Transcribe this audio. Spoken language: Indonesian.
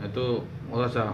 Nah, itu merasa